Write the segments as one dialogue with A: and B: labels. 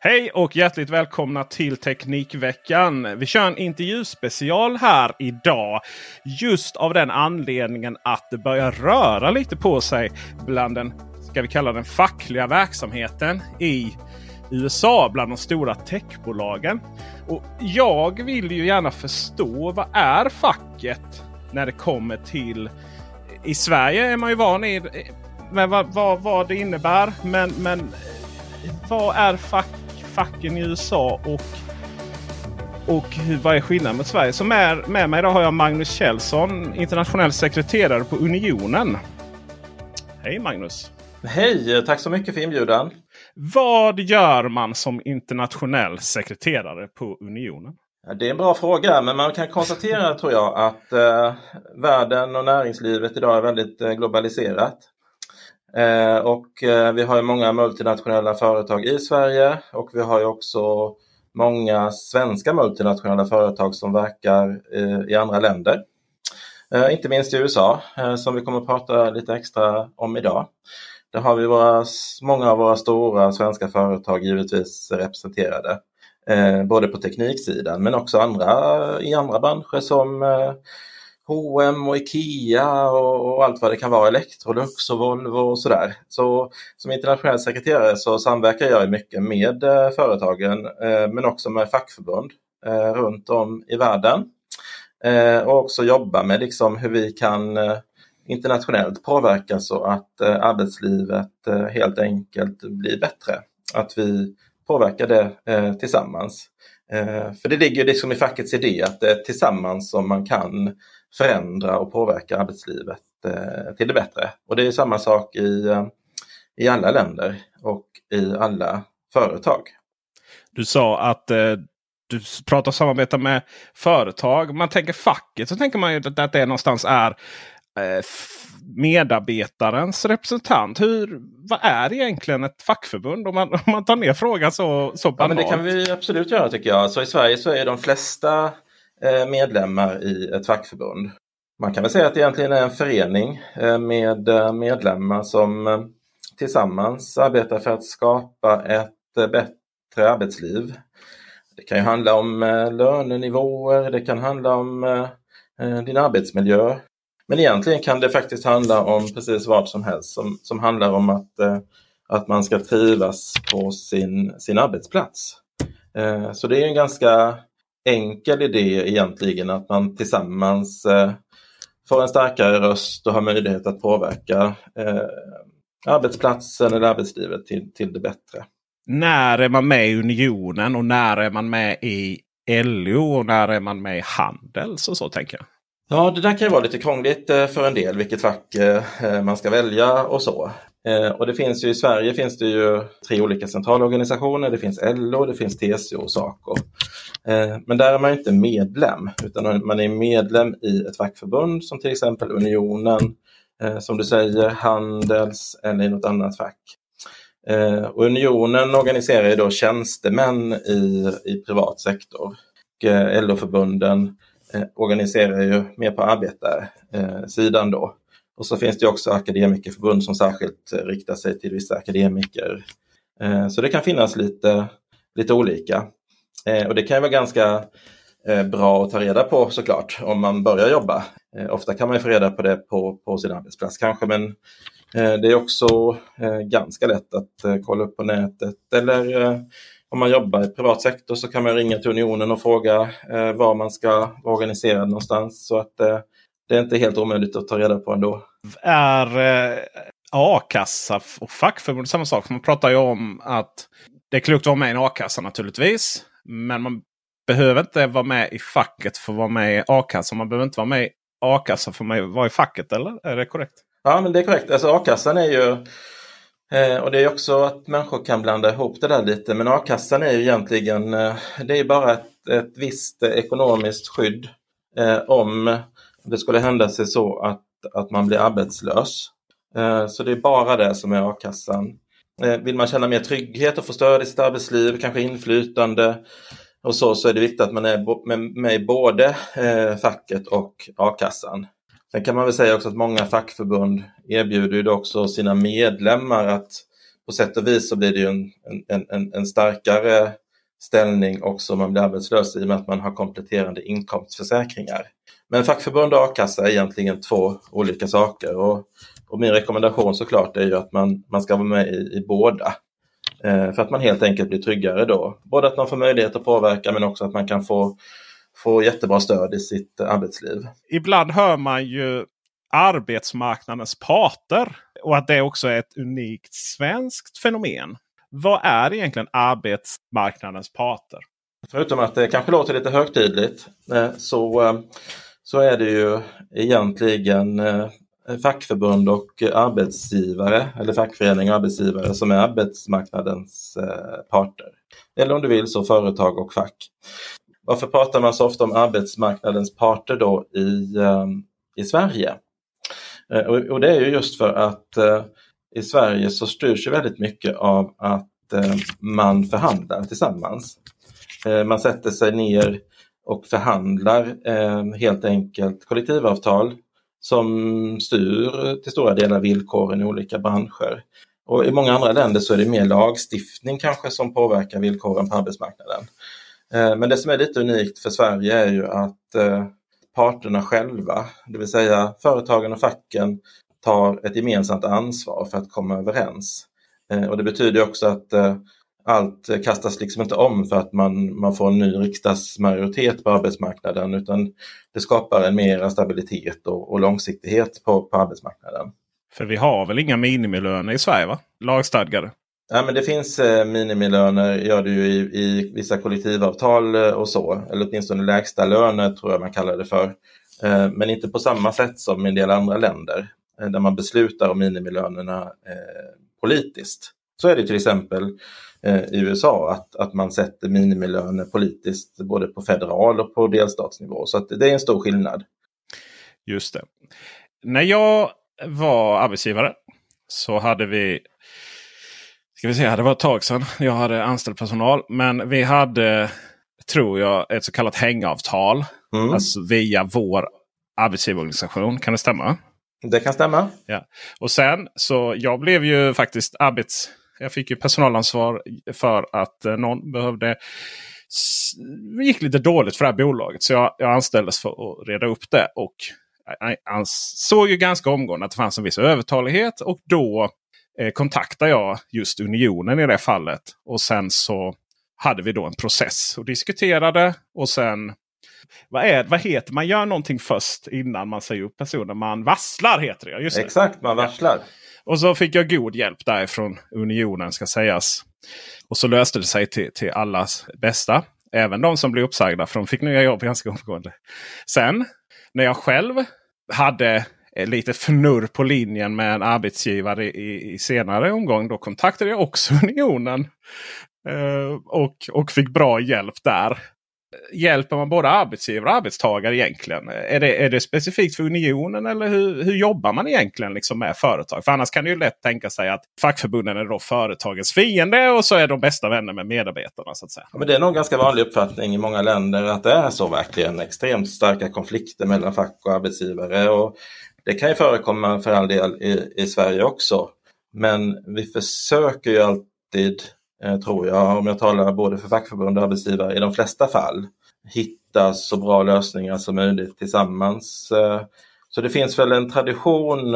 A: Hej och hjärtligt välkomna till Teknikveckan. Vi kör en intervjuspecial här idag. Just av den anledningen att det börjar röra lite på sig bland den, ska vi kalla den fackliga verksamheten i USA bland de stora techbolagen. Och jag vill ju gärna förstå vad är facket när det kommer till... I Sverige är man ju van i vad, vad, vad det innebär. Men, men vad är facket? Facken i USA och, och hur, vad är skillnaden mot Sverige? Som är med mig idag har jag Magnus Kjellson, internationell sekreterare på Unionen. Hej Magnus!
B: Hej! Tack så mycket för inbjudan.
A: Vad gör man som internationell sekreterare på Unionen?
B: Det är en bra fråga, men man kan konstatera tror jag att eh, världen och näringslivet idag är väldigt eh, globaliserat. Eh, och eh, vi har ju många multinationella företag i Sverige och vi har ju också många svenska multinationella företag som verkar eh, i andra länder. Eh, inte minst i USA eh, som vi kommer att prata lite extra om idag. Där har vi våra, många av våra stora svenska företag givetvis representerade. Eh, både på tekniksidan men också andra, i andra branscher som H&M och Ikea och, allt vad det kan vara, Electrolux och Volvo och sådär. Så som internationell sekreterare så samverkar jag mycket med eh, företagen eh, men också med fackförbund eh, runt om i världen. Och också jobba med liksom hur vi kan internationellt påverka så att arbetslivet helt enkelt blir bättre. Att vi påverkar det tillsammans. För det ligger liksom i fackets idé att det är tillsammans som man kan förändra och påverka arbetslivet eh, till det bättre. Och det är samma sak i, eh, i alla länder och i alla företag.
A: Du sa att eh, du pratar samarbeta med företag. Man tänker facket så tänker man ju att, det någonstans är medarbetarens representant. Hur, vad är egentligen ett fackförbund? Om man, om man tar ner frågan så, så
B: Ja,
A: banalt.
B: men det kan vi absolut göra tycker jag. Så I Sverige så är de flesta Eh, medlemmar i ett fackförbund. Man kan väl säga att det egentligen är en förening eh, med eh, medlemmar som tillsammans arbetar för att skapa ett bättre arbetsliv. Det kan ju handla om lönenivåer, det kan handla om din arbetsmiljö. Men egentligen kan det faktiskt handla om precis vad som helst som, som handlar om att, att man ska trivas på sin, sin arbetsplats. Så det är en ganska enkel idé egentligen att man tillsammans eh, får en starkare röst och har möjlighet att påverka eh, arbetsplatsen eller arbetslivet till, till det bättre.
A: När är man med i Unionen och när är man med i LO och när är man med i Handels och så tänker jag.
B: Ja, det där kan ju vara lite krångligt eh, för en del vilket fack man ska välja och så. Eh, och det finns ju i Sverige finns det ju tre olika centralorganisationer. Det finns LO, det finns TCO och SACO. Eh, men där är man ju inte medlem utan man är medlem i ett fackförbund som till exempel Unionen, eh, som du säger, Handels eller i något annat fack. Och Unionen organiserar ju då tjänstemän i, i privat sektor. LO-förbunden organiserar ju mer på arbetarsidan då. Och så finns det också akademikerförbund som särskilt eh, riktar sig till vissa akademiker. Eh, så det kan finnas lite, lite olika. Eh, och det kan vara ganska bra att ta reda på såklart om man börjar jobba. Ofta kan man få reda på det på, på sin arbetsplats kanske men det är också ganska lätt att kolla upp på nätet eller om man jobbar i privat sektor så kan man ringa till Unionen och fråga var man ska vara organiserad någonstans. Så att det är inte helt omöjligt att ta reda på ändå.
A: Är eh, a-kassa och fackförbund samma sak? Man pratar ju om att det är klokt att vara med i en a-kassa naturligtvis. Men man behöver inte vara med i facket för att vara med i a-kassan. Man behöver inte vara med i a-kassa för att vara i facket, eller? Är det korrekt?
B: Ja, men det är korrekt. Alltså a-kassan är ju Eh, och det är också att människor kan blanda ihop det där lite. Men a-kassan är ju egentligen, eh, det är bara ett, ett visst ekonomiskt skydd eh, om det skulle hända sig så att, att man blir arbetslös. Eh, så det är bara det som är a-kassan. Eh, vill man känna mer trygghet och få stöd i sitt arbetsliv, kanske inflytande och så, så är det viktigt att man är med i både eh, facket och a-kassan. Sen kan man väl säga också att många fackförbund erbjuder ju också sina medlemmar att på sätt och vis så blir det ju en, en, en, en starkare ställning också om man blir arbetslös i och med att man har kompletterande inkomstförsäkringar. Men fackförbund och a-kassa är egentligen två olika saker och, och min rekommendation såklart är ju att man, man ska vara med i, i båda. Eh, för att man helt enkelt blir tryggare då. Både att man får möjlighet att påverka men också att man kan få få jättebra stöd i sitt arbetsliv.
A: Ibland hör man ju arbetsmarknadens parter och att det också är ett unikt svenskt fenomen. Vad är egentligen arbetsmarknadens parter?
B: Förutom att det kanske låter lite högtidligt eh, så, eh, så är det ju egentligen eh, fackförbund och arbetsgivare eller fackförening och arbetsgivare som är arbetsmarknadens eh, parter. Eller om du vill så företag och fack. Varför pratar man så ofta om arbetsmarknadens parter då i, eh, i Sverige? Och, det är ju just för att i Sverige så styrs ju väldigt mycket av att man förhandlar tillsammans. Man sätter sig ner och förhandlar eh, helt enkelt kollektivavtal som styr till stora delar villkoren i olika branscher. Och I många andra länder så är det mer lagstiftning kanske som påverkar villkoren på arbetsmarknaden. Eh, men det som är lite unikt för Sverige är ju att eh, parterna själva, det vill säga företagen och facken, tar ett gemensamt ansvar för att komma överens. Eh, och det betyder också att eh, allt kastas liksom inte om för att man, man får en ny riksdagsmajoritet på arbetsmarknaden utan det skapar en mera stabilitet och, och långsiktighet på, på arbetsmarknaden.
A: För vi har väl inga minimilöner i Sverige? va? Lagstadgade?
B: Ja, men det finns eh, minimilöner, gör det ju i, i vissa kollektivavtal eh, och så, eller åtminstone lägsta löner tror jag man kallar det för. Eh, men inte på samma sätt som i en del andra länder eh, där man beslutar om minimilönerna eh, politiskt. Så är det till exempel i USA att, att man sätter minimilöner politiskt både på federal och på delstatsnivå. Så det är en stor skillnad.
A: Just det. När jag var arbetsgivare så hade vi Ska vi se, det var ett tag sedan jag hade anställd personal. Men vi hade, tror jag, ett så kallat hängavtal. Mm. Alltså via vår arbetsgivarorganisation. Kan det stämma?
B: Det kan stämma.
A: Ja. Och sen så jag blev ju faktiskt arbets... Jag fick ju personalansvar för att eh, någon behövde... Det gick lite dåligt för det här bolaget. Så jag, jag anställdes för att reda upp det. Och eh, han såg ju ganska omgående att det fanns en viss övertalighet. Och då eh, kontaktade jag just Unionen i det fallet. Och sen så hade vi då en process och diskuterade. Och sen vad, är, vad heter man? gör någonting först innan man säger upp personen. Man varslar heter det. Just
B: Exakt, man varslar.
A: Och så fick jag god hjälp därifrån Unionen ska sägas. Och så löste det sig till, till allas bästa. Även de som blev uppsagda för de fick nya jobb ganska omgående. Sen när jag själv hade eh, lite fnurr på linjen med en arbetsgivare i, i senare omgång. Då kontaktade jag också Unionen. Uh, och, och fick bra hjälp där hjälper man både arbetsgivare och arbetstagare egentligen? Är det, är det specifikt för unionen eller hur, hur jobbar man egentligen liksom med företag? För annars kan det ju lätt tänka sig att fackförbunden är då företagens fiende och så är de bästa vänner med medarbetarna. så att säga.
B: Ja, men det är nog en ganska vanlig uppfattning i många länder att det är så verkligen. Extremt starka konflikter mellan fack och arbetsgivare. Och det kan ju förekomma för all del i, i Sverige också. Men vi försöker ju alltid Eh, tror jag, om jag talar både för fackförbund och arbetsgivare, i de flesta fall hitta så bra lösningar som möjligt tillsammans. Eh, så det finns väl en tradition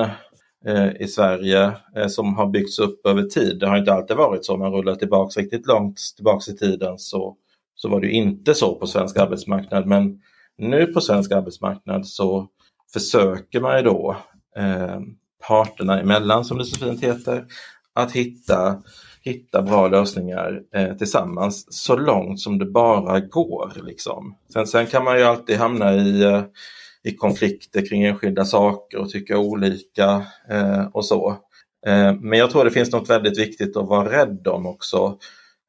B: eh, i Sverige som har byggts upp över tid. Det har inte alltid varit så. Om man rullar tillbaks riktigt långt tillbaks i tiden så, så var det inte så på svensk arbetsmarknad. Men nu på svensk arbetsmarknad så försöker man ju då eh, parterna emellan, som det så fint heter, att hitta hitta bra lösningar eh, tillsammans så långt som det bara går. Liksom. Sen, sen kan man ju alltid hamna i, eh, i konflikter kring enskilda saker och tycka olika eh, och så. Eh, men jag tror det finns något väldigt viktigt att vara rädd om också.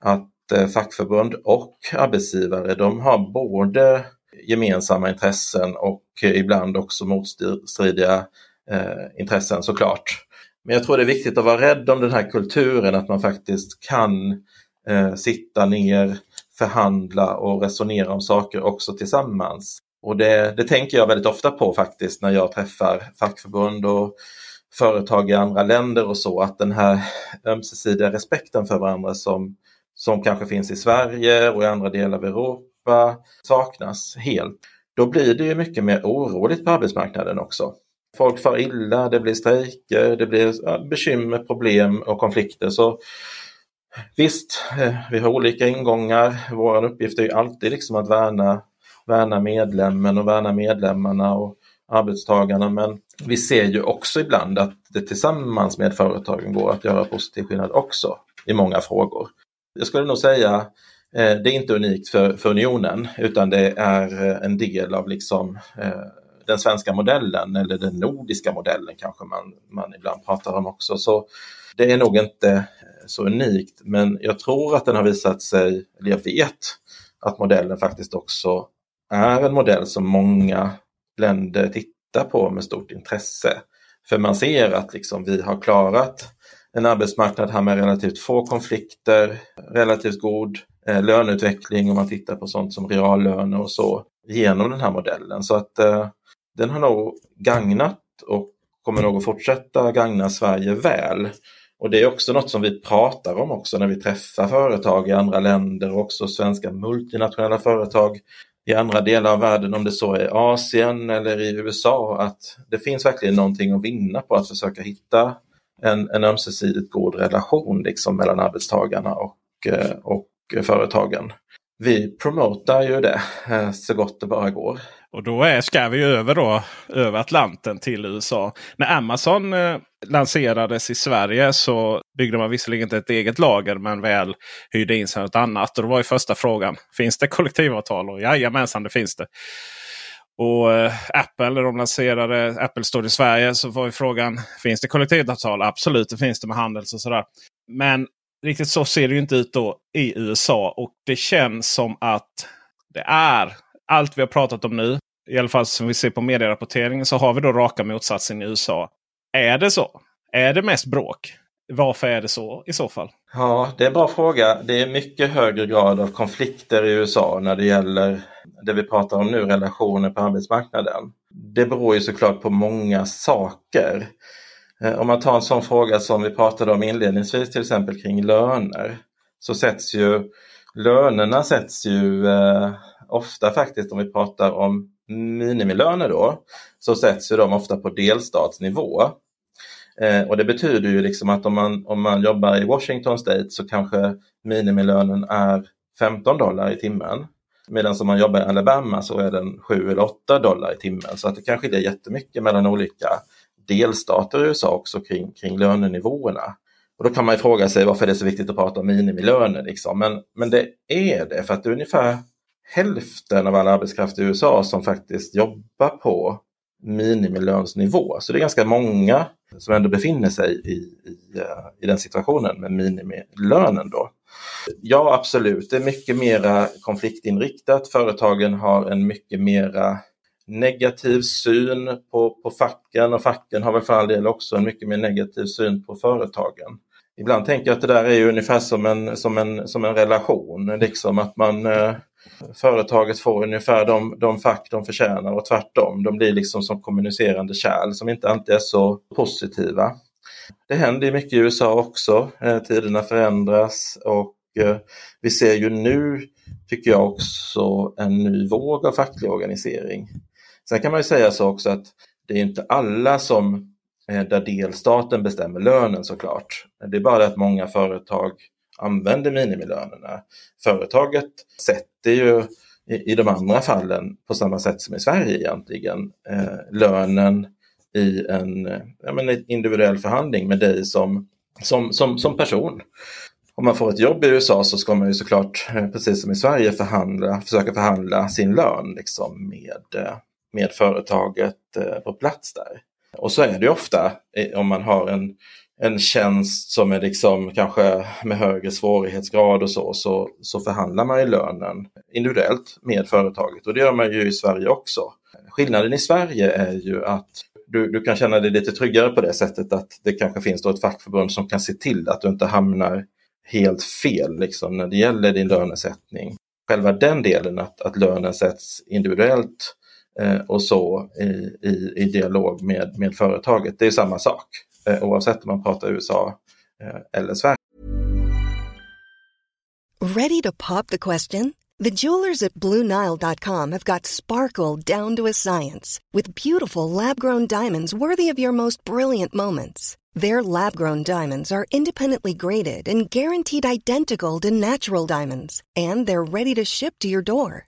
B: Att eh, fackförbund och arbetsgivare de har både gemensamma intressen och eh, ibland också motstridiga eh, intressen såklart. Men jag tror det är viktigt att vara rädd om den här kulturen, att man faktiskt kan eh, sitta ner, förhandla och resonera om saker också tillsammans. Och det, det tänker jag väldigt ofta på faktiskt när jag träffar fackförbund och företag i andra länder och så, att den här ömsesidiga respekten för varandra som, som kanske finns i Sverige och i andra delar av Europa saknas helt. Då blir det ju mycket mer oroligt på arbetsmarknaden också. Folk far illa, det blir strejker, det blir bekymmer, problem och konflikter. Så Visst, eh, vi har olika ingångar. Vår uppgift är ju alltid liksom att värna, värna medlemmen och värna medlemmarna och arbetstagarna. Men vi ser ju också ibland att det tillsammans med företagen går att göra positiv skillnad också i många frågor. Jag skulle nog säga eh, det är inte unikt för, för unionen utan det är eh, en del av liksom den svenska modellen eller den nordiska modellen kanske man, man ibland pratar om också. Så det är nog inte eh, så unikt men jag tror att den har visat sig, eller jag vet att modellen faktiskt också är en modell som många länder tittar på med stort intresse. För man ser att liksom vi har klarat en arbetsmarknad här med relativt få konflikter, relativt god eh, löneutveckling om man tittar på sånt som reallöner och så genom den här modellen. Så att eh, den har nog gagnat och kommer nog att fortsätta gagna Sverige väl. Och det är också något som vi pratar om också när vi träffar företag i andra länder och också svenska multinationella företag i andra delar av världen, om det så är Asien eller i USA, att det finns verkligen någonting att vinna på att försöka hitta en, en ömsesidigt god relation liksom mellan arbetstagarna och, eh, och företagen. Vi promotar ju det eh, så gott det bara går.
A: Och då är, ska vi över då över Atlanten till USA. När Amazon eh, lanserades i Sverige så byggde man visserligen inte ett eget lager men väl hyrde in sig något annat. Och då var ju första frågan. Finns det kollektivavtal? Och jajamensan det finns det. Och eh, Apple, när de lanserade Apple Store i Sverige så var ju frågan. Finns det kollektivavtal? Absolut det finns det med Handels och sådär. Men riktigt så ser det ju inte ut då i USA. Och det känns som att det är allt vi har pratat om nu, i alla fall som vi ser på medierapporteringen, så har vi då raka motsatsen i USA. Är det så? Är det mest bråk? Varför är det så i så fall?
B: Ja, det är en bra fråga. Det är mycket högre grad av konflikter i USA när det gäller det vi pratar om nu, relationer på arbetsmarknaden. Det beror ju såklart på många saker. Eh, om man tar en sån fråga som vi pratade om inledningsvis, till exempel kring löner, så sätts ju lönerna sätts ju eh, ofta faktiskt om vi pratar om minimilöner då, så sätts ju de ofta på delstatsnivå. Eh, och det betyder ju liksom att om man, om man jobbar i Washington State så kanske minimilönen är 15 dollar i timmen. Medan om man jobbar i Alabama så är den 7 eller 8 dollar i timmen. Så att det kan skilja jättemycket mellan olika delstater i USA också kring, kring lönenivåerna. Och då kan man fråga sig varför det är så viktigt att prata om minimilöner. Liksom. Men, men det är det för att det är ungefär hälften av all arbetskraft i USA som faktiskt jobbar på minimilönsnivå. Så det är ganska många som ändå befinner sig i, i, eh, i den situationen med minimilönen. Då. Ja, absolut. Det är mycket mera konfliktinriktat. Företagen har en mycket mera negativ syn på, på facken och facken har väl för all del också en mycket mer negativ syn på företagen. Ibland tänker jag att det där är ju ungefär som en, som en, som en relation, liksom att man eh, företaget får ungefär de, de fack de förtjänar och tvärtom. De blir liksom som kommunicerande kärl som inte alltid är så positiva. Det händer mycket i USA också. Eh, tiderna förändras och eh, vi ser ju nu, tycker jag också, en ny våg av facklig organisering. Sen kan man ju säga så också att det är inte alla som eh, där delstaten bestämmer lönen såklart. Det är bara att många företag använder minimilönerna. Företaget sätter ju i, i de andra fallen på samma sätt som i Sverige egentligen eh, lönen i en, ja, men en individuell förhandling med dig som, som, som, som person. Om man får ett jobb i USA så ska man ju såklart, eh, precis som i Sverige, förhandla, försöka förhandla sin lön liksom med, eh, med företaget eh, på plats där. Och så är det ofta om man har en, en tjänst som är liksom kanske med högre svårighetsgrad och så, så, så förhandlar man ju lönen individuellt med företaget och det gör man ju i Sverige också. Skillnaden i Sverige är ju att du, du kan känna dig lite tryggare på det sättet att det kanske finns då ett fackförbund som kan se till att du inte hamnar helt fel liksom, när det gäller din lönesättning. Själva den delen att, att lönen sätts individuellt Eh, och så i, i, i dialog med, med företaget, det är samma sak eh, oavsett om man pratar USA eh, eller Sverige.
C: Ready to pop the question? The jewelers at BlueNile.com have got sparkle down to a science with beautiful lab-grown diamonds worthy of your most brilliant moments. Their lab grown diamonds are independently graded and guaranteed identical to natural diamonds, and they're ready to ship to your door.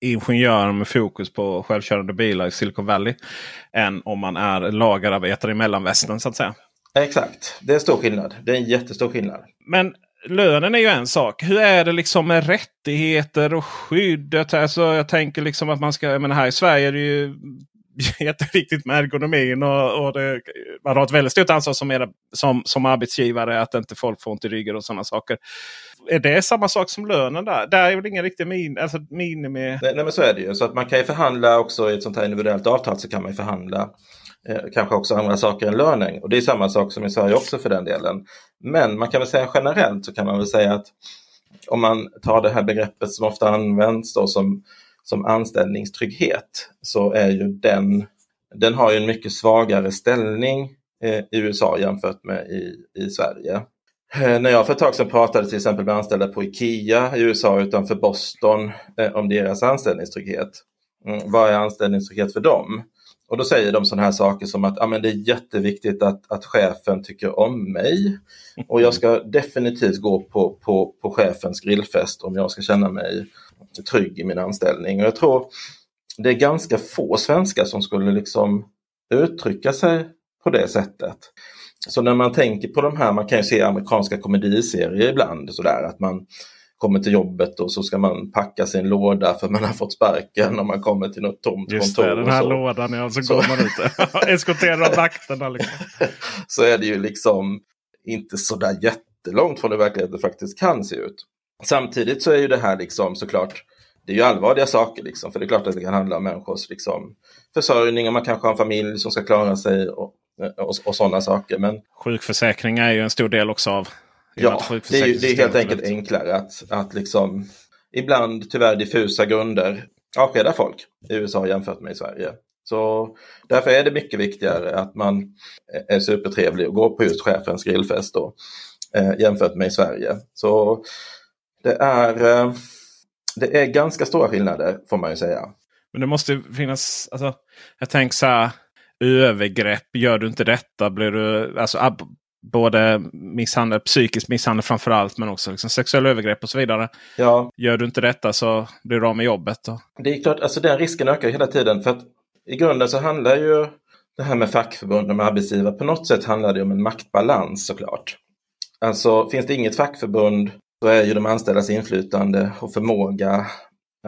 A: ingenjör med fokus på självkörande bilar i Silicon Valley. Än om man är lagerarbetare i mellanvästern så att säga.
B: Exakt, det är stor skillnad. Det är en jättestor skillnad.
A: Men lönen är ju en sak. Hur är det liksom med rättigheter och skyddet? Alltså, jag tänker liksom att man ska, men här i Sverige är det ju jätteviktigt med ergonomin. Och, och det, man har ett väldigt stort ansvar som, är, som, som arbetsgivare att inte folk får ont i ryggen och sådana saker. Är det samma sak som lönen där? Där är väl ingen riktig min, alltså minimi...
B: Nej, nej men så är det ju. Så att man kan ju förhandla också i ett sånt här individuellt avtal så kan man ju förhandla eh, kanske också andra saker än löning. Och det är samma sak som i Sverige också för den delen. Men man kan väl säga generellt så kan man väl säga att om man tar det här begreppet som ofta används då som, som anställningstrygghet så är ju den, den har ju en mycket svagare ställning eh, i USA jämfört med i, i Sverige. Eh, när jag för ett tag sedan pratade till exempel med anställda på IKEA i USA utanför Boston eh, om deras anställningstrygghet. Mm, vad är anställningstrygghet för dem? Och då säger de sådana här saker som att ah, men det är jätteviktigt att, att chefen tycker om mig. Och jag ska definitivt gå på, på, på chefens grillfest om jag ska känna mig trygg i min anställning. Och jag tror det är ganska få svenskar som skulle liksom uttrycka sig på det sättet. Så när man tänker på de här, man kan ju se amerikanska komediserier ibland sådär att man kommer till jobbet och så ska man packa sin låda för man har fått sparken och man kommer till något tomt
A: Just
B: kontor.
A: det, den här
B: så.
A: lådan ja, så,
B: Så-
A: går man ut. Eskorterar av vakterna. Liksom.
B: så är det ju liksom inte så där jättelångt från hur verkligheten faktiskt kan se ut. Samtidigt så är ju det här liksom såklart, det är ju allvarliga saker liksom, för det är klart att det kan handla om människors liksom, försörjning och man kanske har en familj som ska klara sig och, och, och sådana saker. Men
A: Sjukförsäkring är ju en stor del också av
B: Ja, det är, ju, det är helt enkelt enklare att, att liksom ibland tyvärr diffusa grunder avskeda folk i USA jämfört med i Sverige. Så därför är det mycket viktigare att man är supertrevlig och går på just chefens grillfest då, eh, jämfört med i Sverige. Så det är, eh, det är ganska stora skillnader får man ju säga.
A: Men det måste finnas, alltså, jag tänker så här, övergrepp, gör du inte detta blir du, alltså både misshandel, psykisk misshandel framför allt, men också liksom sexuella övergrepp och så vidare.
B: Ja.
A: Gör du inte detta så blir du av med jobbet. Och,
B: Det är klart, alltså den risken ökar hela tiden för att i grunden så handlar ju det här med fackförbund och med arbetsgivare på något sätt handlar det om en maktbalans såklart. Alltså finns det inget fackförbund så är ju de anställdas inflytande och förmåga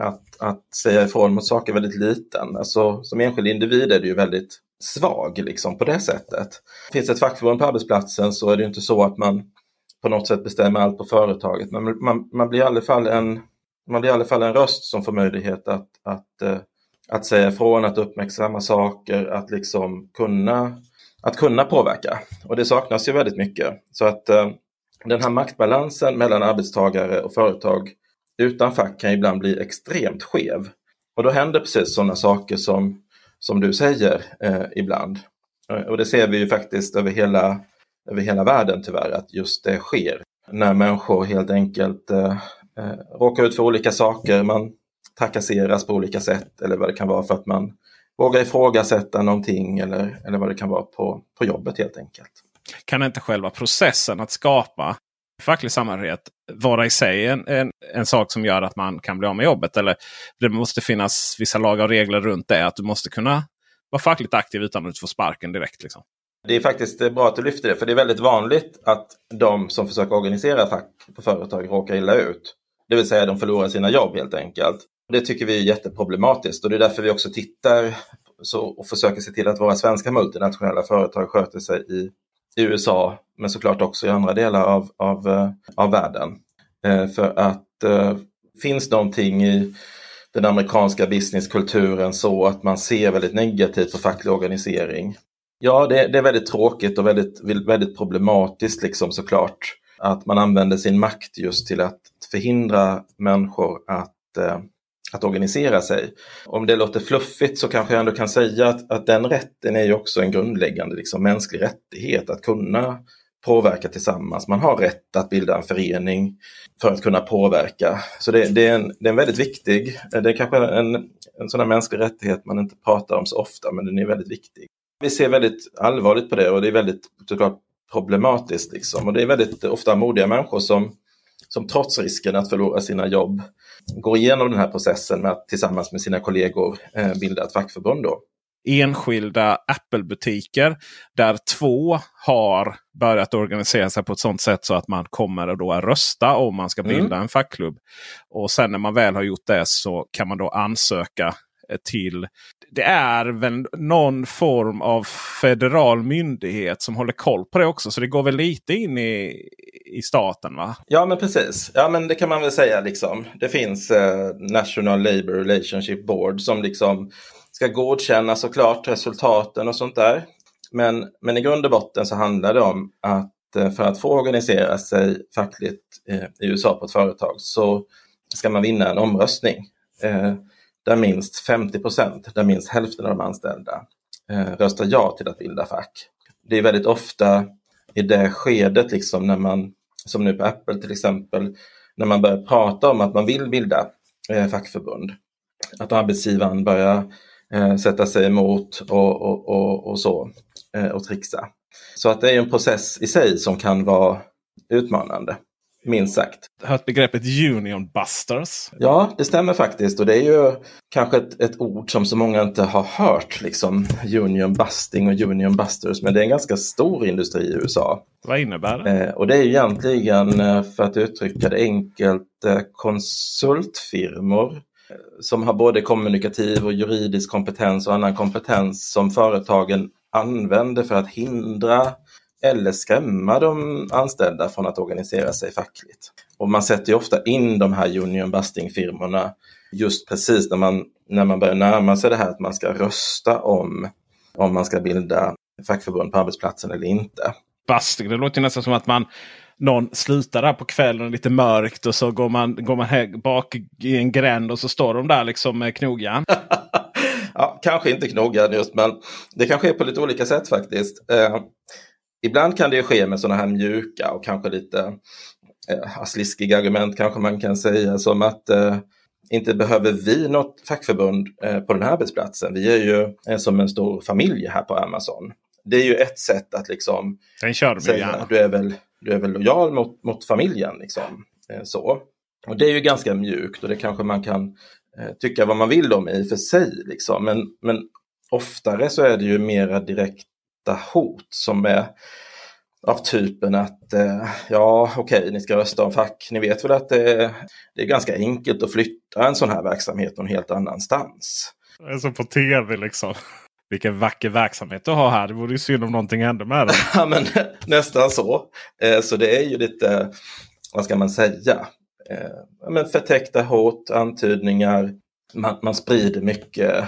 B: att, att säga ifrån mot saker väldigt liten. Alltså som enskild individ är det ju väldigt svag liksom på det sättet. Finns det ett fackförbund på arbetsplatsen så är det inte så att man på något sätt bestämmer allt på företaget. Men man, man, blir, i alla fall en, man blir i alla fall en röst som får möjlighet att, att, eh, att säga ifrån, att uppmärksamma saker, att liksom kunna, att kunna påverka. Och det saknas ju väldigt mycket. Så att eh, den här maktbalansen mellan arbetstagare och företag utan fack kan ibland bli extremt skev. Och då händer precis sådana saker som, som du säger eh, ibland. Eh, och det ser vi ju faktiskt över hela, över hela världen tyvärr, att just det sker. När människor helt enkelt eh, eh, råkar ut för olika saker, man trakasseras på olika sätt eller vad det kan vara för att man vågar ifrågasätta någonting eller, eller vad det kan vara på, på jobbet helt enkelt.
A: kan inte själva processen att skapa facklig samhörighet vara i sig en, en, en sak som gör att man kan bli av med jobbet? Eller det måste finnas vissa lagar och regler runt det. Att du måste kunna vara fackligt aktiv utan att få sparken direkt. Liksom.
B: Det är faktiskt eh, bra att du lyfter det, för det är väldigt vanligt att de som försöker organisera fack på företag råkar illa ut. Det vill säga de förlorar sina jobb helt enkelt. Det tycker vi är jätteproblematiskt och det är därför vi också tittar så, och försöker se till att våra svenska multinationella företag sköter sig i, i USA, men såklart också i andra delar av, av, eh, av världen. Eh, för att eh, finns någonting i den amerikanska businesskulturen så att man ser väldigt negativt på facklig organisering. Ja, det, det är väldigt tråkigt och väldigt, väldigt problematiskt liksom såklart att man använder sin makt just till att förhindra människor att, eh, att organisera sig. Om det låter fluffigt så kanske jag ändå kan säga att, att den rätten är ju också en grundläggande liksom, mänsklig rättighet att kunna påverka tillsammans. Man har rätt att bilda en förening för att kunna påverka. Så det, det, är, en, det är en väldigt viktig, det är kanske en, en sån här mänsklig rättighet man inte pratar om så ofta, men den är väldigt viktig. Vi ser väldigt allvarligt på det och det är väldigt såklart problematiskt. Liksom. Och det är väldigt ofta modiga människor som, som trots risken att förlora sina jobb går igenom den här processen med att tillsammans med sina kollegor eh, bilda ett fackförbund. Då.
A: Enskilda Apple-butiker där två har börjat organisera sig på ett sådant sätt så att man kommer då att rösta om man ska bilda
B: Mm.
A: en fackklubb. Och sen när man väl har gjort det så kan man då ansöka eh, till. Det är väl någon form av federal myndighet som håller koll på det också. Så det går väl lite in i, i staten va?
B: Ja men precis. Ja men det kan man väl säga liksom. Det finns eh, National Labour Relationship Board som liksom ska godkänna såklart resultaten och sånt där. Men, men i grund och botten så handlar det om att eh, för att få organisera sig fackligt eh, i USA på ett företag så ska man vinna en omröstning eh, där minst 50 procent, där minst hälften av de anställda eh, röstar ja till att bilda fack. Det är väldigt ofta i det skedet, liksom när man, som nu på Apple till exempel, när man börjar prata om att man vill bilda eh, fackförbund, att arbetsgivaren börjar eh, sätta sig emot och, och, och, och så eh, och trixa. Så att det är en process i sig som kan vara utmanande. Minst sagt.
A: Hört begreppet Union Busters?
B: Ja, det stämmer faktiskt. Och det är ju kanske ett, ett, ord som så många inte har hört. Liksom Union Busting och Union Busters. Men det är en ganska stor industri i USA.
A: Vad innebär det?
B: Eh, och det är egentligen, eh, för att uttrycka det enkelt, eh, konsultfirmor eh, som har både kommunikativ och juridisk kompetens och annan kompetens som företagen använder för att hindra eller skrämma de anställda från att organisera sig fackligt. Och man sätter ju ofta in de här union busting-firmorna just precis när man, när man börjar närma sig det här att man ska rösta om om man ska bilda fackförbund på arbetsplatsen eller inte.
A: Busting, det låter nästan som att man någon slutar där på kvällen lite mörkt och så går man, går man bak i en gränd och så står de där liksom med knogjärn.
B: ja, kanske inte knogjärn just men det kan ske på lite olika sätt faktiskt. Ibland kan det ske med sådana här mjuka och kanske lite eh, sliskiga argument kanske man kan säga som att eh, inte behöver vi något fackförbund eh, på den här arbetsplatsen. Vi är ju eh, som en stor familj här på Amazon. Det är ju ett sätt att liksom
A: Den kör de
B: säga att du är väl, du är väl lojal mot, mot familjen. Liksom. Eh, så. Och det är ju ganska mjukt och det kanske man kan tycka vad man vill om i och för sig. Liksom. Men, men oftare så är det ju mera direkt hot som är av typen att eh, ja okej, ni ska rösta om fack. Ni vet väl att det, det, är ganska enkelt att flytta en sån här verksamhet någon helt annanstans.
A: Det är som på tv liksom. Vilken vacker verksamhet du har här. Det vore ju synd om någonting hände med den.
B: ja, men nästan så. Eh, så det är ju lite, vad ska man säga, eh, men förtäckta hot, antydningar. Man, man sprider mycket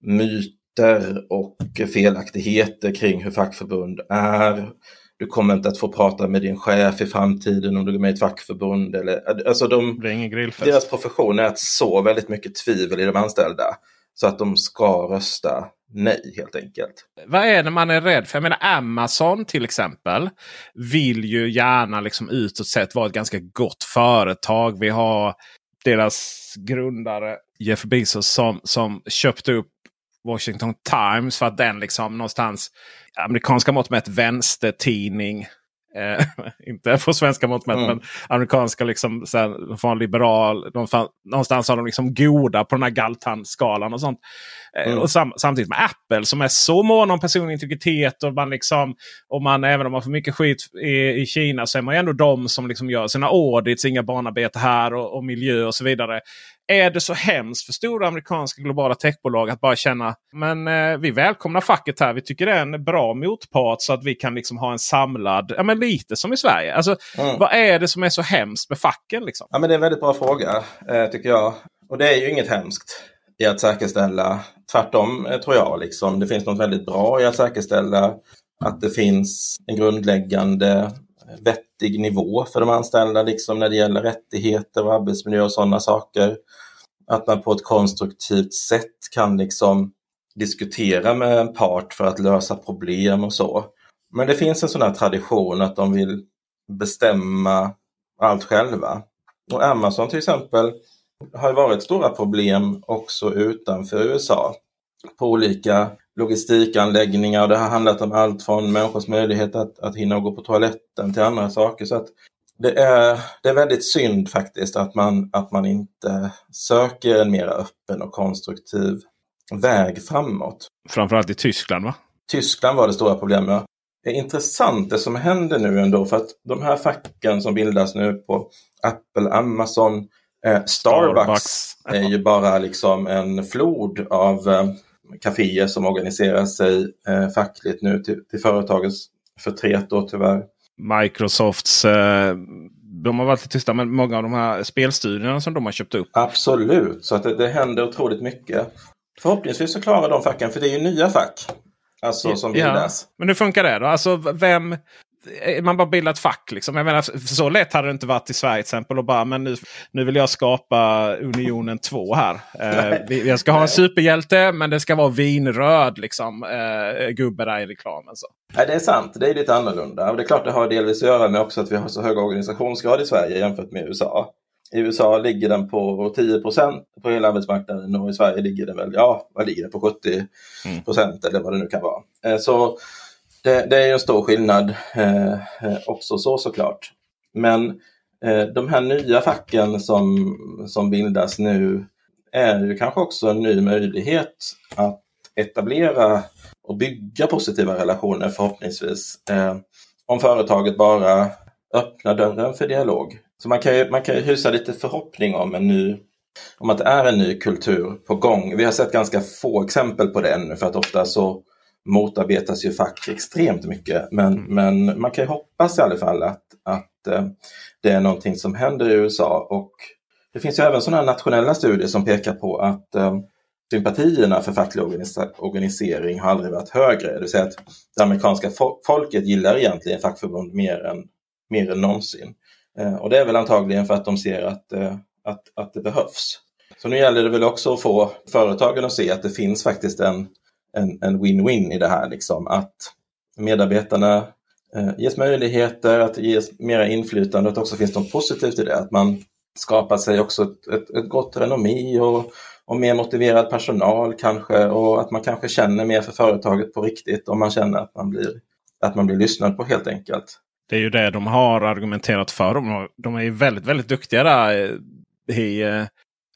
B: myter myter och felaktigheter kring hur fackförbund är. Du kommer inte att få prata med din chef i framtiden om du går med i ett fackförbund. Eller, alltså de, deras profession är att så väldigt mycket tvivel i de anställda. Så att de ska rösta nej helt enkelt.
A: Vad är det man är rädd för? Jag menar Amazon till exempel vill ju gärna liksom utåt sett vara ett ganska gott företag. Vi har deras grundare Jeff Bezos som, som köpte upp Washington Times för att den liksom någonstans amerikanska mått mätt vänstertidning. Eh, inte på svenska mått mätt mm. men amerikanska liksom så liberal. De, någonstans har de liksom goda på den här Galtan-skalan och sånt. Eh, mm. och sam, samtidigt med Apple som är så mån om personlig integritet. Och man liksom, och man, även om man får mycket skit i, i Kina så är man ju ändå de som liksom gör sina audits, inga barnarbete här och, och miljö och så vidare. Är det så hemskt för stora amerikanska globala techbolag att bara känna men eh, vi välkomnar facket här. Vi tycker det är en bra motpart så att vi kan liksom ha en samlad, ja men lite som i Sverige. Alltså, mm. Vad är det som är så hemskt med facken? Liksom?
B: Ja, men det är en väldigt bra fråga eh, tycker jag. Och det är ju inget hemskt i att säkerställa. Tvärtom eh, tror jag. Liksom, det finns något väldigt bra i att säkerställa att det finns en grundläggande vettig nivå för de anställda liksom när det gäller rättigheter och arbetsmiljö och sådana saker. Att man på ett konstruktivt sätt kan liksom diskutera med en part för att lösa problem och så. Men det finns en sån här tradition att de vill bestämma allt själva. Och Amazon till exempel har varit stora problem också utanför USA på olika logistikanläggningar. Det har handlat om allt från människors möjlighet att, att hinna gå på toaletten till andra saker. Så att det, är, det är väldigt synd faktiskt att man, att man inte söker en mer öppen och konstruktiv väg framåt.
A: Framförallt i Tyskland va?
B: Tyskland var det stora problemet. Det är intressant det som händer nu ändå för att de här facken som bildas nu på Apple, Amazon, Eh, Starbucks, är ju bara liksom en flod av eh, kaféer som organiserar sig eh, fackligt nu till, till företagets förtret då tyvärr.
A: Microsofts eh, de har varit lite tysta med många av de här spelstudierna som de har köpt upp.
B: Absolut, så att det, det händer otroligt mycket. Förhoppningsvis så klarar de facken, för det är ju nya fack. Alltså som bildas.
A: Ja. Men hur funkar det då? Alltså vem, man bara bildar ett fack. Liksom. Jag menar, så lätt hade det inte varit i Sverige till exempel. Och bara, men nu, nu vill jag skapa Unionen 2 här. Eh, jag ska ha en superhjälte men det ska vara vinröd liksom, eh, gubbe där i reklamen. Så.
B: Nej, det är sant. Det är lite annorlunda. Och det är klart det har delvis att göra med också att vi har så hög organisationsgrad i Sverige jämfört med USA. I USA ligger den på 10% på hela arbetsmarknaden och i Sverige ligger den väl, ja, vad ligger det på 70 procent mm. eller vad det nu kan vara. Eh, så det, det är en stor skillnad eh, eh, också så såklart. Men eh, de här nya facken som, som bildas nu är ju kanske också en ny möjlighet att etablera och bygga positiva relationer förhoppningsvis. Eh, om företaget bara öppnar dörren för dialog. Så man kan ju, man kan ju hysa lite förhoppning om en ny om att det är en ny kultur på gång. Vi har sett ganska få exempel på det ännu för att ofta så motarbetas ju fack extremt mycket. Men, mm. men man kan ju hoppas i alla fall att, att eh, det är någonting som händer i USA. Och det finns ju även sådana nationella studier som pekar på att eh, sympatierna för facklig organisering har aldrig varit högre. Det vill säga att det amerikanska folket gillar egentligen fackförbund mer än, mer än någonsin. Eh, och det är väl antagligen för att de ser att, att, att det behövs. Så nu gäller det väl också att få företagen att se att det finns faktiskt en en win-win i det här. Liksom, att medarbetarna eh, ges möjligheter att ges mera inflytande och att också finns något positivt i det. Att man skapar sig också ett, ett, ett gott renommé och, och mer motiverad personal kanske och att man kanske känner mer för företaget på riktigt om man känner att man blir, att man blir lyssnad på helt enkelt.
A: Det är ju det de har argumenterat för. De, de är ju väldigt, väldigt duktiga där i eh,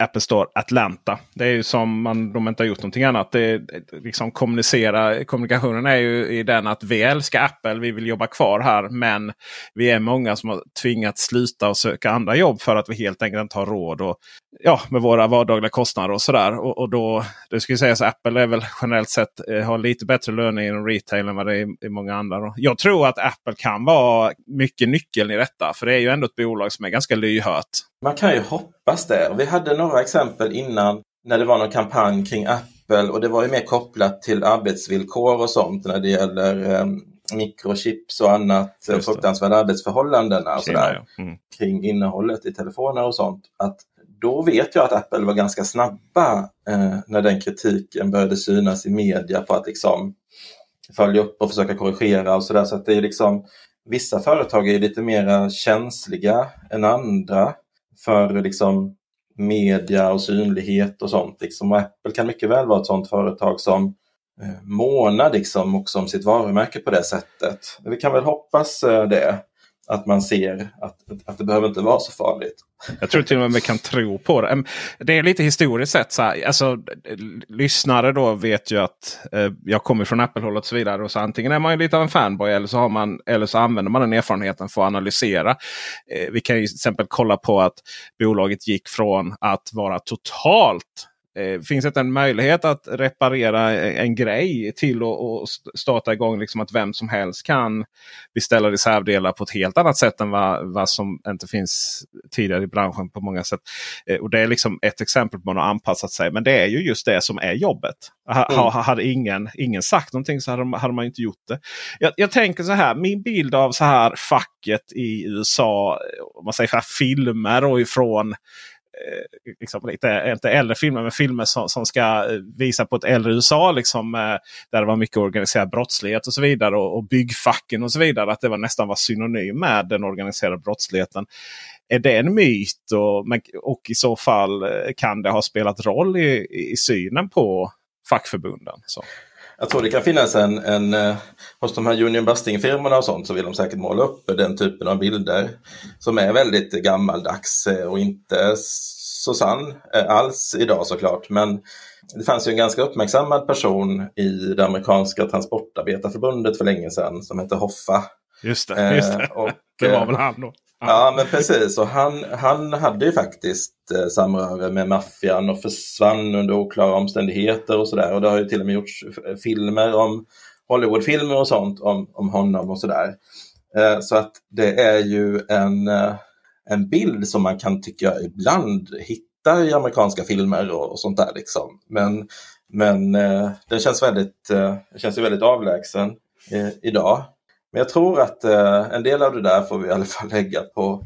A: Apple Store Atlanta. Det är ju som man, de inte har gjort någonting annat. Det, liksom kommunicera, kommunikationen är ju i den att vi älskar Apple, vi vill jobba kvar här. Men vi är många som har tvingats sluta och söka andra jobb för att vi helt enkelt inte har råd och, ja, med våra vardagliga kostnader och sådär. Och, och då, det ska sägas att Apple är väl generellt sett eh, har lite bättre löner inom retail än vad det är i många andra. Jag tror att Apple kan vara mycket nyckeln i detta. För det är ju ändå ett bolag som är ganska lyhört.
B: Man kan ju hoppas det. Vi hade några exempel innan när det var någon kampanj kring Apple och det var ju mer kopplat till arbetsvillkor och sånt när det gäller um, mikrochips och annat fruktansvärda arbetsförhållanden alltså där, mm. kring innehållet i telefoner och sånt. Att då vet jag att Apple var ganska snabba eh, när den kritiken började synas i media på att liksom följa upp och försöka korrigera och sådär. Så att det är liksom vissa företag är lite mer känsliga än andra för liksom media och synlighet och sånt. Liksom. Och Apple kan mycket väl vara ett sådant företag som eh, månar liksom också om sitt varumärke på det sättet. Vi kan väl hoppas eh, det att man ser att, att det behöver inte vara så farligt.
A: Jag tror till och med vi kan tro på det. Det är lite historiskt sett. Så här, alltså, lyssnare då vet ju att eh, jag kommer från Apple-hållet. och så vidare. Och så antingen är man ju lite av en fanboy eller så, har man, eller så använder man den erfarenheten för att analysera. Eh, vi kan ju till exempel kolla på att bolaget gick från att vara totalt Eh, finns det en möjlighet att reparera en grej till att starta igång liksom att vem som helst kan beställa reservdelar på ett helt annat sätt än vad, vad som inte finns tidigare i branschen på många sätt. Eh, och Det är liksom ett exempel på att man har anpassat sig. Men det är ju just det som är jobbet. Mm. hade ingen, ingen sagt någonting så hade, hade man inte gjort det. Jag, jag, tänker så här, min bild av så här facket i USA, om man säger här, filmer och ifrån Eh, Eh, liksom inte, inte äldre filmer, men filmer som, som ska eh, visa på ett äldre USA. Liksom, eh, där det var mycket organiserad brottslighet och så vidare. Och, och byggfacken och så vidare. Att det var nästan var synonym med den organiserade brottsligheten. Är det en myt? Och, och i så fall kan det ha spelat roll i, i synen på fackförbunden? Så.
B: Jag tror det kan finnas en, en hos de här Union Busting-firmorna och sånt så vill de säkert måla upp den typen av bilder som är väldigt gammaldags och inte så sann alls idag såklart. Men det fanns ju en ganska uppmärksammad person i det amerikanska transportarbetarförbundet för länge sedan som hette Hoffa.
A: Just det, just det. Och, det var väl han då.
B: Ja, men precis. Och han, han hade ju faktiskt eh, samröre med maffian och försvann under oklara omständigheter och sådär. Och det har ju till och med gjorts filmer om Hollywoodfilmer och sånt om, om honom och sådär. Eh, så att det är ju en, eh, en bild som man kan tycka ibland hittar i amerikanska filmer och, och sånt där. Liksom. Men, men eh, den känns väldigt, eh, känns väldigt avlägsen eh, idag. Men jag tror att eh, en del av det där får vi i alla fall lägga på,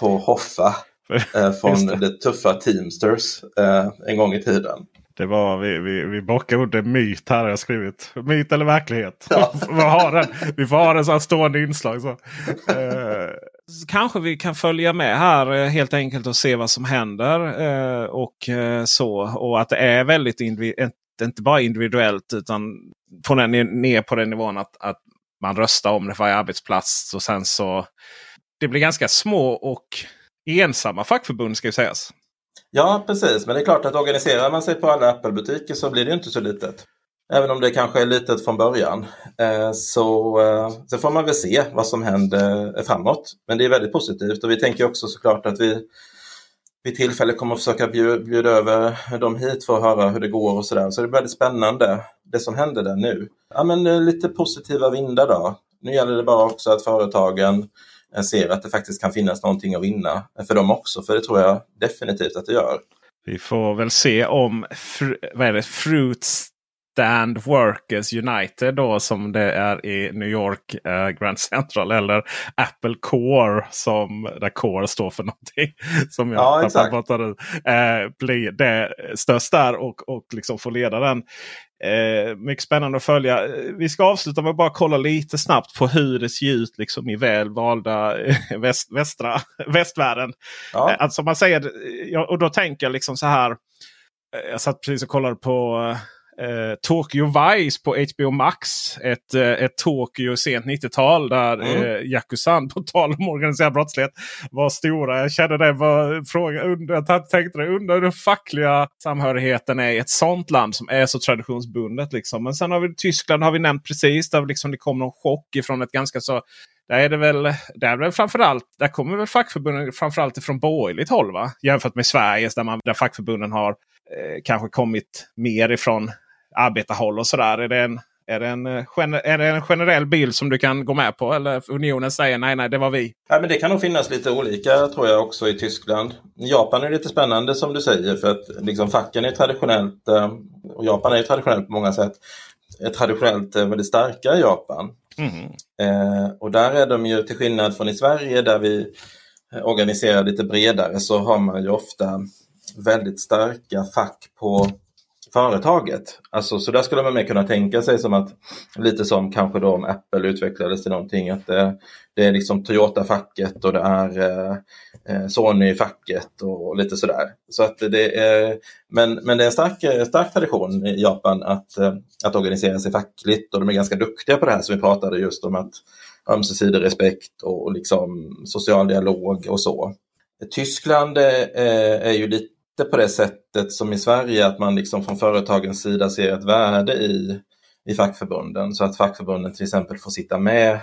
B: på Hoffa eh, från det. det. tuffa Teamsters eh, en gång i tiden.
A: Det var, vi, vi, vi bockar under myt här har jag skrivit. Myt eller verklighet? Ja. vi, har den. vi får ha en sån stående inslag. Så. Eh, kanske vi kan följa med här eh, helt enkelt och se vad som händer. Eh, och så Och att det är väldigt inte bara individuellt utan på den, ner på den nivån att, att man röstar om det för varje arbetsplats. Och sen så Det blir ganska små och ensamma fackförbund ska ju sägas.
B: Ja precis, men det är klart att organiserar man sig på alla Apple-butiker så blir det inte så litet. Även om det kanske är litet från början. Eh, så, eh, så får man väl se vad som händer framåt. Men det är väldigt positivt och vi tänker också såklart att vi vid tillfälle kommer att försöka bjuda, över dem hit för att höra hur det går och sådär. Så det är väldigt spännande det som händer där nu. Ja men eh, lite positiva vindar då. Nu gäller det bara också att företagen eh, ser att det faktiskt kan finnas någonting att vinna för dem också. För det tror jag definitivt att det gör.
A: Vi får väl se om fr vad är det, Fruits Stand Workers United då som det är i New York eh, Grand Central. Eller Apple Core som där Core står för någonting. Som jag
B: ja, exakt.
A: Eh, blir det störst där och, och liksom får leda den. Eh, mycket spännande att följa. Vi ska avsluta med att bara kolla lite snabbt på hur det ser ut liksom, i väl valda eh, väst, västra, västvärlden. Ja. Eh, alltså man säger, och då tänker jag liksom så här. Eh, jag satt precis och kollade på eh, Tokyo Vice på HBO Max. Ett, eh, ett Tokyo sent 90-tal där mm. eh, Yakuzan, på tal om organiserad brottslighet, var stora. Jag kände det var fråga, under, jag tänkte det, undrar hur fackliga samhörigheten är i ett sånt land som är så traditionsbundet. Liksom. Men sen har vi Tyskland har vi nämnt precis. Där liksom det kom någon chock ifrån ett ganska så där är det väl, där är väl framförallt, där kommer väl fackförbunden framförallt ifrån borgerligt håll va? Jämfört med Sverige där, man, där fackförbunden har eh, kanske kommit mer ifrån arbetarhåll och sådär. Är det en, är det, en, eh, är det en generell bild som du kan gå med på? Eller unionen säger nej, nej, det var vi?
B: Ja, men det kan nog finnas lite olika tror jag också i Tyskland. Japan är lite spännande som du säger för att liksom, facken är traditionellt, eh, och Japan är traditionellt på många sätt, är traditionellt eh, väldigt starka i Japan. Mm. Eh, och där är de ju till skillnad från i Sverige där vi organiserar lite bredare så har man ju ofta väldigt starka fack på företaget. Alltså, så där skulle man mer kunna tänka sig som att lite som kanske då om Apple utvecklades till någonting att det, det är liksom Toyota-facket och det är eh, eh Sony-facket och lite sådär. Så att det är, men, men det är en stark, stark tradition i Japan att, eh, att organisera sig fackligt och de är ganska duktiga på det här som vi pratade just om att ömsesidig respekt och liksom social dialog och så. Tyskland är, är ju lite inte på det sättet som i Sverige att man liksom från företagens sida ser ett värde i, i fackförbunden så att fackförbunden till exempel får sitta med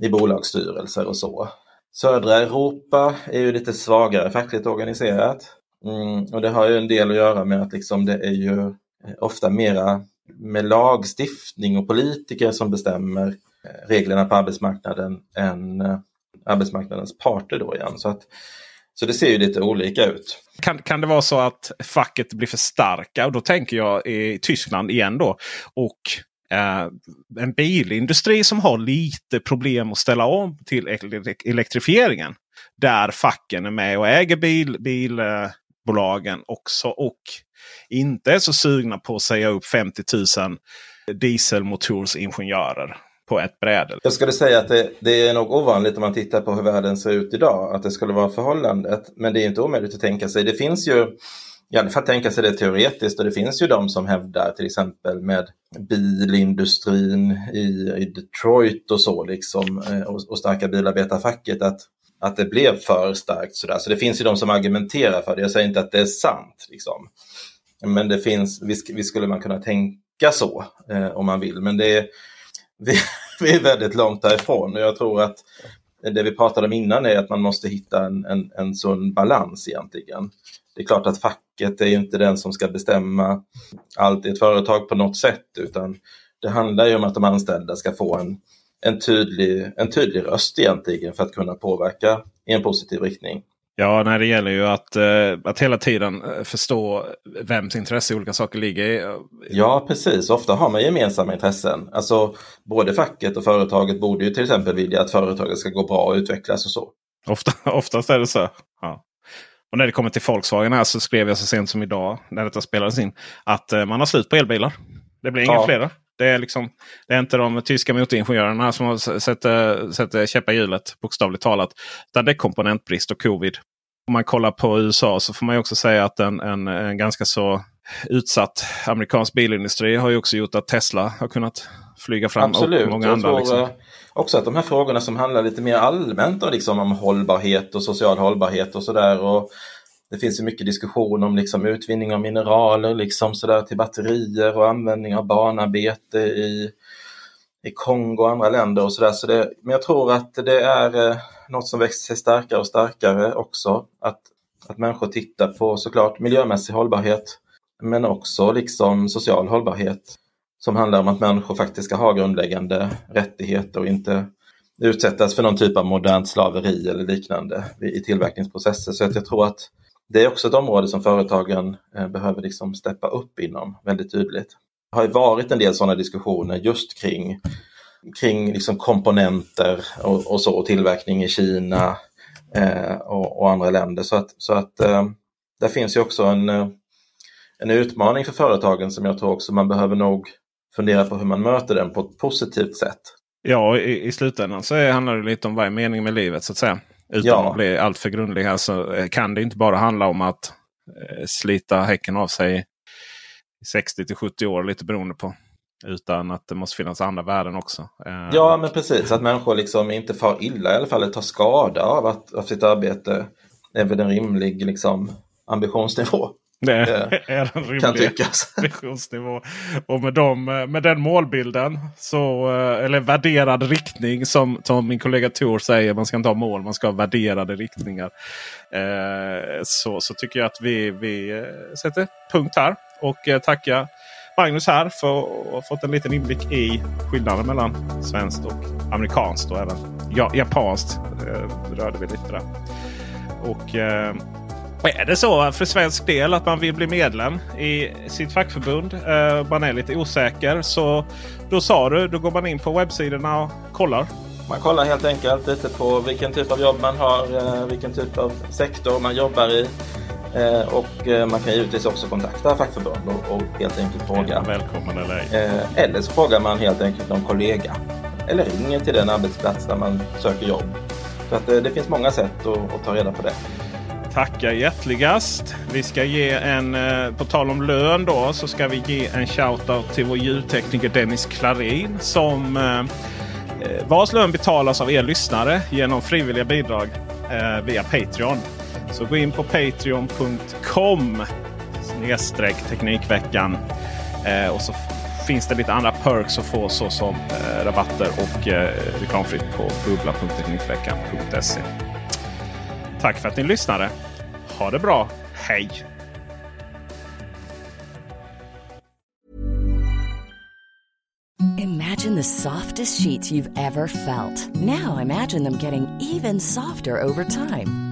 B: i bolagsstyrelser och så. Södra Europa är ju lite svagare fackligt organiserat mm, och det har ju en del att göra med att liksom det är ju ofta mera med lagstiftning och politiker som bestämmer eh, reglerna på arbetsmarknaden än eh, arbetsmarknadens parter då igen. Så att så det ser ju lite olika ut.
A: Kan, kan det vara så att facket blir för starka? Och då tänker jag i Tyskland igen då. Och eh, en bilindustri som har lite problem att ställa om till elektrifieringen. Där facken är med och äger bil, bilbolagen också. Och inte är så sugna på att säga upp 50 000 dieselmotorsingenjörer på ett bräde.
B: Jag skulle säga att det, det, är nog ovanligt om man tittar på hur världen ser ut idag, att det skulle vara förhållandet. Men det är inte omöjligt att tänka sig. Det finns ju, i alla fall tänka sig det teoretiskt, och det finns ju de som hävdar till exempel med bilindustrin i, i Detroit och så, liksom, eh, och, och starka bilarbetarfacket, att att det blev för starkt. Sådär. Så det finns ju de som argumenterar för det. Jag säger inte att det är sant. Liksom. Men det finns, visst, skulle man kunna tänka så eh, om man vill. Men det är, vi, vi är väldigt långt därifrån och jag tror att det vi pratade om innan är att man måste hitta en, en, en sån balans egentligen. Det är klart att facket är inte den som ska bestämma allt i ett företag på något sätt utan det handlar ju om att de anställda ska få en, en, tydlig, en tydlig röst egentligen för att kunna påverka i en positiv riktning.
A: Ja, nej, det gäller ju att, eh, att hela tiden eh, förstå vems intresse olika saker ligger i.
B: Ja, precis. Ofta har man gemensamma intressen. Alltså, både facket och företaget borde ju till exempel vilja att företaget ska gå bra och utvecklas och så.
A: Ofta, oftast är det så. Ja. Och när det kommer till Volkswagen här så skrev jag så sent som idag när detta spelades in att eh, man har slut på elbilar. Det blir inga ja. flera. Det är, liksom, det är inte de tyska motoringenjörerna som sätter, sätter käppar i hjulet bokstavligt talat. Utan det är komponentbrist och covid. Om man kollar på USA så får man också säga att en, en, en ganska så utsatt amerikansk bilindustri har ju också gjort att Tesla har kunnat flyga fram.
B: Absolut.
A: Och många andra, tror, liksom.
B: Också att de här frågorna som handlar lite mer allmänt liksom, om hållbarhet och social hållbarhet och sådär. Det finns ju mycket diskussion om liksom utvinning av mineraler liksom sådär till batterier och användning av barnarbete i, i Kongo och andra länder och sådär. Så men jag tror att det är eh, något som växer sig starkare och starkare också. Att, att människor tittar på såklart miljömässig hållbarhet men också liksom social hållbarhet som handlar om att människor faktiskt ska ha grundläggande rättigheter och inte utsättas för någon typ av modernt slaveri eller liknande i tillverkningsprocesser. Så att jag tror att det är också ett område som företagen eh, behöver liksom steppa upp inom väldigt tydligt. Det har varit en del sådana diskussioner just kring, kring liksom komponenter och, och så, och tillverkning i Kina eh, och, och, andra länder. Så att, så att eh, där finns ju också en, eh, en utmaning för företagen som jag tror också man behöver nog fundera på hur man möter den på ett positivt sätt.
A: Ja, i, i slutändan så handlar det lite om vad är meningen med livet så att säga. Utan ja. att bli alltför grundlig här så eh, kan det inte bara handla om att eh, slita häcken av sig 60 till 70 år, lite beroende på. Utan att det måste finnas andra värden också.
B: Eh, ja, men precis. Att människor liksom inte far illa i alla fall, eller tar skada av, att, av sitt arbete. är väl en rimlig liksom, ambitionsnivå.
A: Det är en rimlig ambitionsnivå. Och med, dem, med den målbilden, så, eh, eller värderad riktning som, som min kollega Tor säger. Man ska inte ha mål, man ska ha värderade riktningar. Eh, så, så tycker jag att vi, vi eh, sätter punkt här. Och eh, tackar Magnus här för att ha fått en liten inblick i skillnaden mellan svenskt och amerikanskt och även ja, japanskt. Eh, rörde vi lite där. Och eh, är det så för svensk del att man vill bli medlem i sitt fackförbund. Eh, man är lite osäker. Så då sa du, då går man in på webbsidorna och kollar.
B: Man kollar helt enkelt lite på vilken typ av jobb man har, eh, vilken typ av sektor man jobbar i. Eh, och man kan givetvis också kontakta fackförbund och, helt enkelt fråga.
A: Välkommen eller ej.
B: Eller så frågar man helt enkelt någon kollega. Eller ringer till den arbetsplats där man söker jobb. Så att, det finns många sätt att, att ta reda på det
A: tackar hjärtligast. Vi ska ge en, eh, på tal om lön då, så ska vi ge en shoutout till vår ljudtekniker Dennis Klarin som eh, eh vars lön betalas av er lyssnare genom frivilliga bidrag eh, via Patreon. Så gå in på patreon.com snedstreck Teknikveckan. Eh, och så finns det lite andra perks att få såsom eh, rabatter och eh, reklamfritt på bubbla.teknikveckan.se. Tack för att ni lyssnade. Ha det bra. Hej!
D: Imagine the softest sheets you've ever felt. Now imagine them getting even softer over time.